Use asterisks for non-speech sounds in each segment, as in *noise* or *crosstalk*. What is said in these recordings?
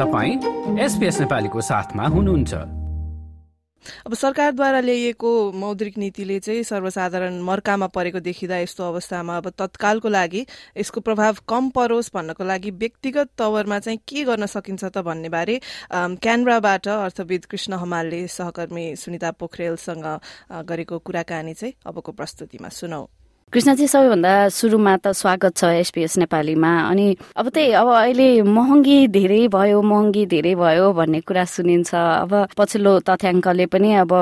तपाईँ एसपिएस नेपालीको साथमा हुनुहुन्छ। अब सरकारद्वारा ल्याइएको मौद्रिक नीतिले चाहिँ सर्वसाधारण मर्कामा परेको देखिँदा यस्तो अवस्थामा अब तत्कालको लागि यसको प्रभाव कम परोस् भन्नको लागि व्यक्तिगत तवरमा चाहिँ के गर्न सकिन्छ त भन्ने बारे क्यानब्राबाट अर्थविद कृष्ण हमालले सहकर्मी सुनिता पोखरेलसँग गरेको कुराकानी चाहिँ अबको प्रस्तुतिमा सुनौ। कृष्णजी सबैभन्दा सुरुमा त स्वागत छ एसपिएस नेपालीमा। अनि अब त्यही अब अहिले महँगी धेरै भयो महँगी धेरै भयो भन्ने कुरा सुनिन्छ। अब पछिल्लो तथ्याङ्कले पनि अब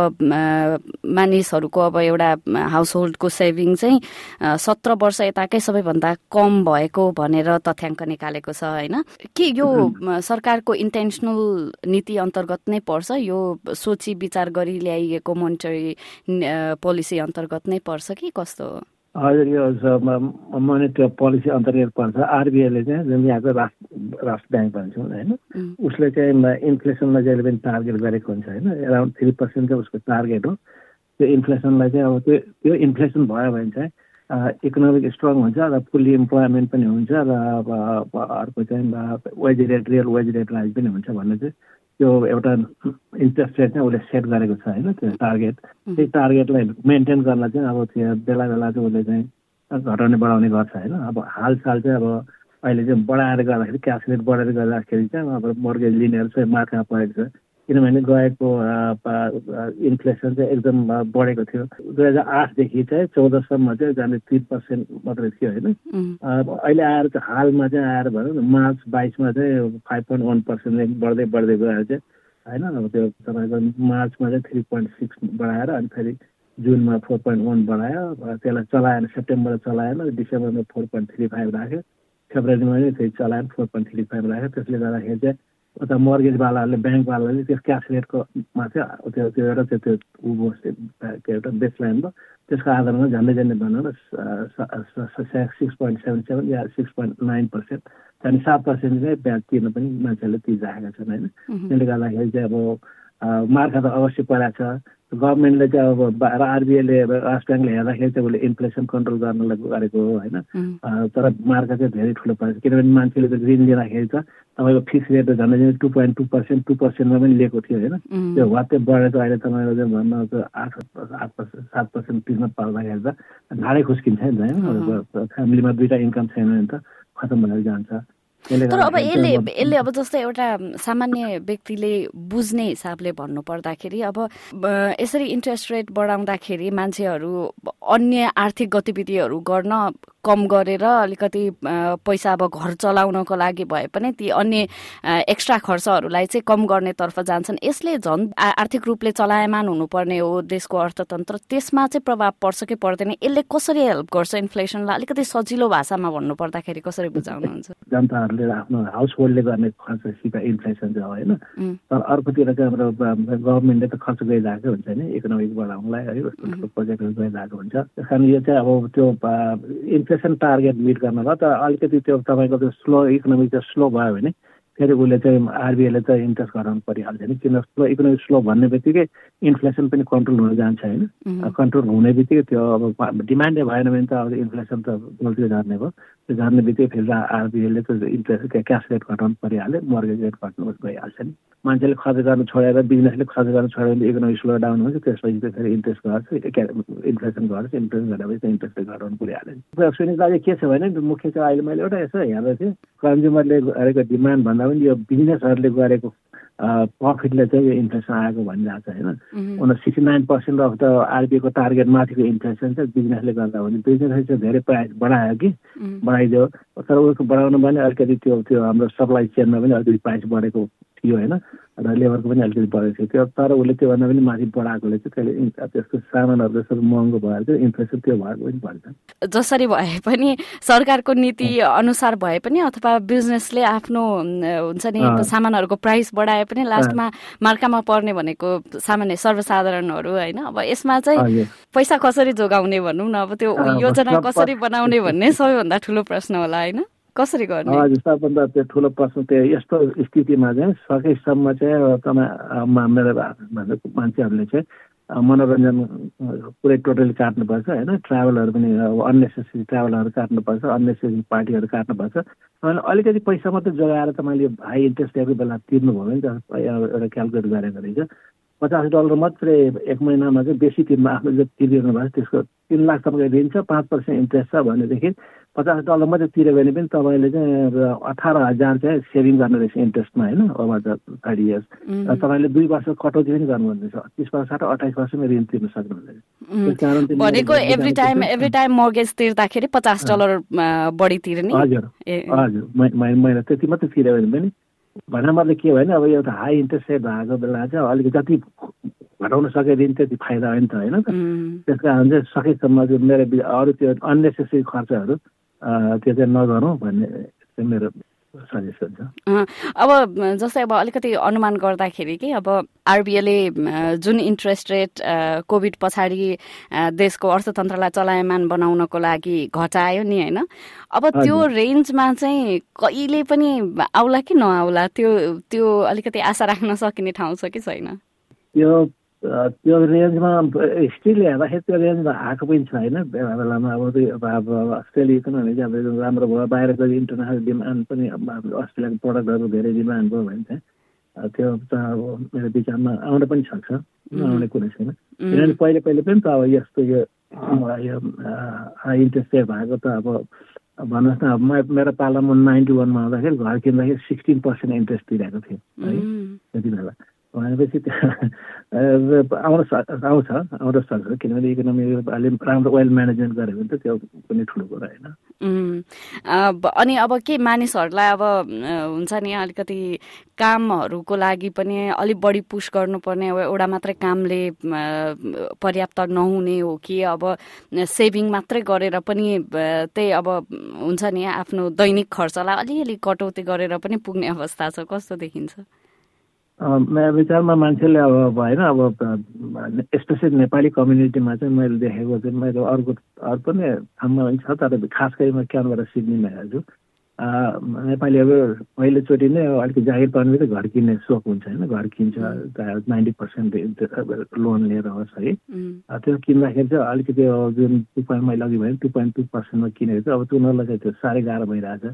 मानिसहरूको अब एउटा हाउस होल्डको सेभिङ चाहिँ सत्र वर्ष यताकै सबैभन्दा कम भएको भनेर तथ्याङ्क निकालेको छ होइन? के यो सरकारको इन्टेन्सनल नीति अन्तर्गत नै पर्छ? यो सोची विचार गरी ल्याइएको मोनिटरी पोलिसी अन्तर्गत नै पर्छ कि कस्तो? हो हजुर यो मोनिटरी पोलिसी अन्तर्गत पर्छ आरबिआईले चाहिँ जुन यहाँको राष्ट्र राष्ट्र ब्याङ्क भन्छौँ होइन उसले चाहिँ इन्फ्लेसनलाई जहिले पनि टार्गेट गरेको हुन्छ होइन एराउन्ड थ्री पर्सेन्ट चाहिँ उसको टार्गेट हो। त्यो इन्फ्लेसनलाई चाहिँ अब त्यो त्यो इन्फ्लेसन भयो भने चाहिँ इकोनोमिक स्ट्रङ हुन्छ र फुल्ली इम्प्लोइमेन्ट पनि हुन्छ र अब अर्को चाहिँ wage rate real wage rate rise पनि हुन्छ भन्ने चाहिँ त्यो एउटा इन्ट्रेस्ट रेट चाहिँ उसले सेट गरेको छ होइन त्यो टार्गेट त्यही टार्गेटलाई मेन्टेन गर्न चाहिँ अब त्यो बेला बेला चाहिँ उसले चाहिँ घटाउने बढाउने गर्छ होइन। अब हालसाल चाहिँ अब अहिले चाहिँ बढाएर गर्दाखेरि क्यास रेट बढेर गर्दाखेरि चाहिँ अब मर्गेज लिनेहरू चाहिँ मार्कामा परेको छ। किनभने गएको इन्फ्लेसन चाहिँ एकदम बढेको थियो। दुई हजार आठदेखि चाहिँ चौधसम्म चाहिँ जाने तिन पर्सेन्ट मात्रै थियो होइन? अहिले आएर चाहिँ हालमा चाहिँ आएर भनौँ न मार्च बाइसमा चाहिँ फाइभ पोइन्ट वान पर्सेन्ट बढ्दै बढ्दै गएर चाहिँ होइन? अब त्यो तपाईँको मार्चमा चाहिँ थ्री पोइन्ट सिक्स बढाएर अनि फेरि जुनमा फोर पोइन्ट वान बढायो त्यसलाई चलाएन सेप्टेम्बर चलाएन डिसेम्बरमा फोर पोइन्ट थ्री फाइभ राख्यो फेब्रुअरीमा पनि फेरि चलाएर फोर पोइन्ट थ्री फाइभ राख्यो। त्यसले गर्दाखेरि चाहिँ उता मर्गेजवालाहरूले ब्याङ्कवालाले त्यो क्यास रेटकोमा चाहिँ त्यो त्यो एउटा त्यो त्यो ऊ के एउटा बेसलाइन भयो त्यसको आधारमा झन्डै झन्डै भनौँ न सिक्स पोइन्ट सेभेन सेभेन या सिक्स पोइन्ट नाइन पर्सेन्ट त्यहाँदेखि सात पर्सेन्ट चाहिँ ब्याज तिर्न पनि मान्छेहरूले तिरिराखेका छन् होइन त्यसले गर्दाखेरि चाहिँ अब मार्का त अवश्य परेको छ। गभर्मेन्टले चाहिँ अब र आरबिआईले राष्ट्र ब्याङ्कले हेर्दाखेरि चाहिँ उसले इन्फ्लेसन कन्ट्रोल गर्नलाई गरेको हो होइन? तर मार्का चाहिँ धेरै ठुलो परेको छ। किनभने मान्छेले त ऋण लिँदाखेरि त तपाईँको फिक्स रेट झन्डै झन्डै two point two percent two पर्सेन्टमा पनि लिएको थियो होइन? त्यो वात्तै बढेको अहिले तपाईँको चाहिँ भन्न आठ आठ पर्सेन्ट सात पर्सेन्ट तिर्न पर्दाखेरि त ढाडै खुस्किन्छ नि त होइन? फ्यामिलीमा दुइटा इन्कम छैन भने त खतम भएर जान्छ। तर अब यसले यसले अब जस्तै एउटा सामान्य व्यक्तिले बुझ्ने हिसाबले भन्नु पर्दाखेरि अब यसरी इन्ट्रेस्ट रेट बढाउँदाखेरि मान्छेहरू अन्य आर्थिक गतिविधिहरू गर्न कम गरेर अलिकति पैसा अब घर चलाउनको लागि भए पनि ती अन्य एक्स्ट्रा खर्चहरूलाई चाहिँ कम गर्नेतर्फ जान्छन्। यसले झन् आर्थिक रूपले चलायमान हुनुपर्ने हो देशको अर्थतन्त्र। त्यसमा चाहिँ प्रभाव पर्छ कि पर्दैन? यसले कसरी हेल्प गर्छ इन्फ्लेसनलाई? अलिकति सजिलो भाषामा भन्नु पर्दाखेरि कसरी बुझाउनुहुन्छ? जनताहरूले आफ्नो हाउस होल्डले गर्ने खर्च सिधा इन्फ्लेसन चाहिँ होइन? तर अर्कोतिर चाहिँ हाम्रो गभर्मेन्टले त खर्च गरिरहेको हुन्छ नि इकोनोमिक बढाउनलाई है प्रोजेक्टहरू गरिरहेको हुन्छ। त्यस कारण यो चाहिँ अब त्यो इन्फ्लेसन टार्गेट मिट गर्नलाई त अलिकति त्यो तपाईँको त्यो स्लो इकोनोमिक चाहिँ स्लो भयो भने फेरि उसले चाहिँ आरबिआईले चाहिँ इन्ट्रेस्ट गराउनु परिहाल्छ नि। किन स्लो इकोनोमिक स्लो भन्ने बित्तिकै इन्फ्लेसन पनि कन्ट्रोल हुन जान्छ होइन। कन्ट्रोल हुने बित्तिकै त्यो अब डिमान्डै भएन भने त अब इन्फ्लेसन त गल्ती झर्ने भयो। त्यो झर्ने बित्तिकै फेरि आरबिआईले त इन्ट्रेस्ट क्यास रेट घटाउनु परिहाल्यो मर्गेज रेट घट्नु गइहाल्छ नि। मान्छेले खर्च गर्नु छोडेर बिजनेसले खर्च गर्नु छोडेर भने इकोनोमिक स्लो डाउन हुन्छ त्यसपछि चाहिँ फेरि इन्ट्रेस्ट गर्छ इन्फ्लेसन गर्छ इन्फ्लेसन गरेपछि इन्ट्रेस्ट रेट घटाउनु पुगिहाल्यो सुनिता चाहिँ के छ भने मुख्य चाहिँ अहिले मैले एउटा यसो हेर्दै थिएँ। कन्ज्युमरले गरेको डिमान्ड भन्दा पनि यो बिजनेसहरूले गरेको प्रफिटले चाहिँ यो इन्फ्लेसन आएको भनिरहेको छ होइन? उनीहरू sixty nine percent of the आरबिआईको target माथिको इन्फ्लेसन चाहिँ बिजनेसले गर्दा भने बिजनेसले चाहिँ धेरै प्राइस बढायो कि? बढाइदियो। तर उसको बढाउनु पनि अलिकति त्यो त्यो हाम्रो सप्लाई चेनमा पनि अलिकति प्राइस बढेको थियो होइन? र लेबरको पनि अलिकति बढेको थियो। त्यो तर उसले त्योभन्दा पनि माथि बढाएकोले चाहिँ त्यसले त्यसको सामानहरू जस्तो महँगो भएर चाहिँ इन्फ्लेसन त्यो भएको पनि भन्छ। जसरी भए पनि सरकारको नीति अनुसार भए पनि अथवा बिजनेसले आफ्नो हुन्छ नि सामानहरूको प्राइस बढाए पनि लास्टमा मार्कामा पर्ने भनेको सामान्य सर्वसाधारणहरू होइन। अब यसमा चाहिँ पैसा कसरी जोगाउने भनौँ न अब त्यो योजना कसरी बनाउने भन्ने *laughs* सबैभन्दा ठुलो प्रश्न होला होइन? कसरी गर्ने? हजुर सबभन्दा त्यो ठुलो प्रश्न त्यो यस्तो स्थितिमा चाहिँ सकेसम्म चाहिँ तपाईँ मेरो मान्छेहरूले चाहिँ मनोरञ्जन पुरै टोटली काट्नुपर्छ होइन? ट्राभलहरू पनि अन्नेसेसरी ट्राभलहरू काट्नुपर्छ अन्नेसेसरी पार्टीहरू काट्नुपर्छ। तपाईँले अलिकति पैसा मात्रै जोगाएर तपाईँले हाई इन्ट्रेस्ट रेटको बेला तिर्नुभयो भने एउटा क्यालकुलेट गरेको रहेछ। पचास डलर मात्रै एक महिनामा चाहिँ बेसी तिर्नु आफ्नो जति तिरिरहनु भएको त्यसको तिन लाख तपाईँको ऋण छ पाँच पर्सेन्ट इन्ट्रेस्ट छ भनेदेखि पचास डलर मात्रै तिर्यो भने पनि तपाईँले चाहिँ अठार हजार चाहिँ सेभिङ गर्ने रहेछ इन्ट्रेस्टमा होइन? ओभर द थर्टी इयर्स र तपाईँले दुई वर्ष कटौती पनि गर्नुहुँदैछ तिस वर्ष अठाइस वर्षमा ऋण तिर्न सक्नुहुँदैछ भनेको every time every time mortgage तिर्दाखेरि पचास डलर बढी तिर्ने। हजुर। हजुर। महिना त्यति मात्रै तिर्यो भने पनि। भनेर मतलब के भयो भने अब एउटा हाई इन्ट्रेस्ट रेट भएको बेला चाहिँ अलिकति जति घटाउन सके ऋण त्यति फाइदा हो नि त होइन? त्यस कारण चाहिँ सकेसम्म मेरो अरू त्यो अन्नेसेसरी खर्चहरू त्यो चाहिँ नगरौँ भन्ने चाहिँ मेरो सजेसन छ। अब जस्तै अब अलिकति अनुमान गर्दाखेरि कि अब आरबिआईले जुन इन्ट्रेस्ट रेट कोभिड पछाडि देशको अर्थतन्त्रलाई चलायमान बनाउनको लागि घटायो नि होइन? अब त्यो रेन्जमा चाहिँ कहिले पनि आउला कि नआउला त्यो त्यो अलिकति आशा राख्न सकिने ठाउँ छ कि छैन? त्यो त्यो रेन्जमा स्टिल हेर्दाखेरि त्यो रेन्जमा आएको पनि छैन बेला बेलामा अब अब अस्ट्रेलिया किनभने अब राम्रो भयो। बाहिर गएर इन्टरनेसनल डिमान्ड पनि अस्ट्रेलियाको प्रडक्टहरू धेरै डिमान्ड भयो भने चाहिँ त्यो त अब मेरो विचारमा आउन पनि सक्छ नआउने कुरै छैन। किनभने पहिले पहिले पनि त अब यस्तो यो यो इन्ट्रेस्ट रेट भएको त अब भन्नुहोस् न अब मेरो पालामा नाइन्टी वानमा आउँदाखेरि घर किन्दाखेरि सिक्सटिन पर्सेन्ट इन्ट्रेस्ट दिइरहेको थियो है? त्यति बेला। भनेपछि *laughs* आउन आउँछ आउन सक्छ। किनभने इकोनोमी अलिक राम्रो वेल म्यानेजमेन्ट गऱ्यो भने त त्यो कुनै ठुलो कुरा होइन। अनि अब के मानिसहरूलाई अब हुन्छ नि अलिकति कामहरूको लागि पनि अलिक बढी पुस गर्नुपर्ने एउटा मात्रै कामले पर्याप्त नहुने हो कि अब सेभिङ मात्रै गरेर पनि त्यही अब हुन्छ नि आफ्नो दैनिक खर्चलाई अलिअलि कटौती गरेर पनि पुग्ने अवस्था छ। कस्तो देखिन्छ? मेरो विचारमा मान्छेले अब भएन अब स्पेसली नेपाली कम्युनिटीमा चाहिँ मैले देखेको चाहिँ मैले अर्को अरू पनि ठाउँमा पनि छ तर खास गरी म क्यानबाट सिडनीमा हेर्छु। नेपालीहरू पहिलोचोटि नै अलिकति जागिर पाउने बित्तिकै घर किन्ने सोख हुन्छ होइन घर किन्छ नाइन्टी पर्सेन्ट लोन लिएर होस् है। त्यो किन्दाखेरि चाहिँ अलिकति जुन टु पोइन्ट मैले अघि भने टु पोइन्ट टू पर्सेन्टमा किनेको थियो अब उनीहरूलाई चाहिँ त्यो साह्रै गाह्रो भइरहेछ।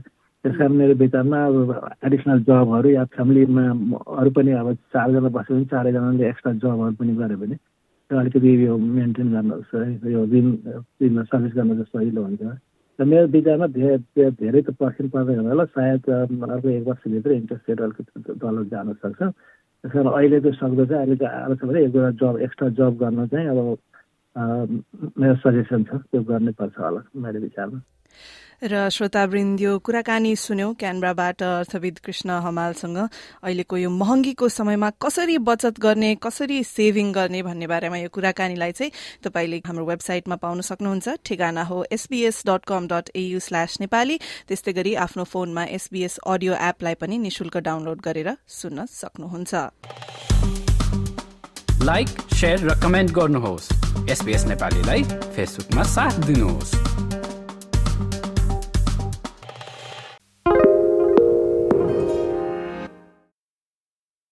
त्यस कारण मेरो विचारमा अब एडिसनल जबहरू या फ्यामिलीमा अरू पनि अब चारजना बस्यो भने चारैजनाले एक्स्ट्रा जबहरू पनि गऱ्यो भने त्यो अलिकति यो मेन्टेन गर्न यो दिन दिनमा सर्भिस गर्न सजिलो हुन्छ। र मेरो विचारमा धेरै धेरै त पर्सेन्ट पर्दैन होला। सायद अर्को एक वर्षभित्र इन्ट्रेस्ट रेट अलिकति डलर जान सक्छ। त्यस कारण अहिले चाहिँ सक्दो चाहिँ अहिले चाहिँ आएको छ भने एक दुईवटा जब एक्स्ट्रा जब गर्न चाहिँ अब मेरो सजेसन छ। त्यो गर्नै पर्छ होला मेरो विचारमा। र श्रोतावृन्द यो कुराकानी सुन्यौं क्यानब्राबाट अर्थविद कृष्ण हमालसँग। अहिलेको यो महँगीको समयमा कसरी बचत गर्ने कसरी सेभिङ गर्ने भन्ने बारेमा यो कुराकानीलाई चाहिँ तपाईँले हाम्रो वेबसाइटमा पाउन सक्नुहुन्छ। ठेगाना हो SBS dot com dot AU slash Nepali. त्यस्तै गरी आफ्नो फोनमा एसबीएस अडियो एपलाई पनि निशुल्क डाउनलोड गरेर सुन्न सक्नुहुन्छ। लाइक र कमेन्ट गर्नुहोस्। एसबीएस नेपालीलाई फेसबुकमा साथ दिनुहोस्।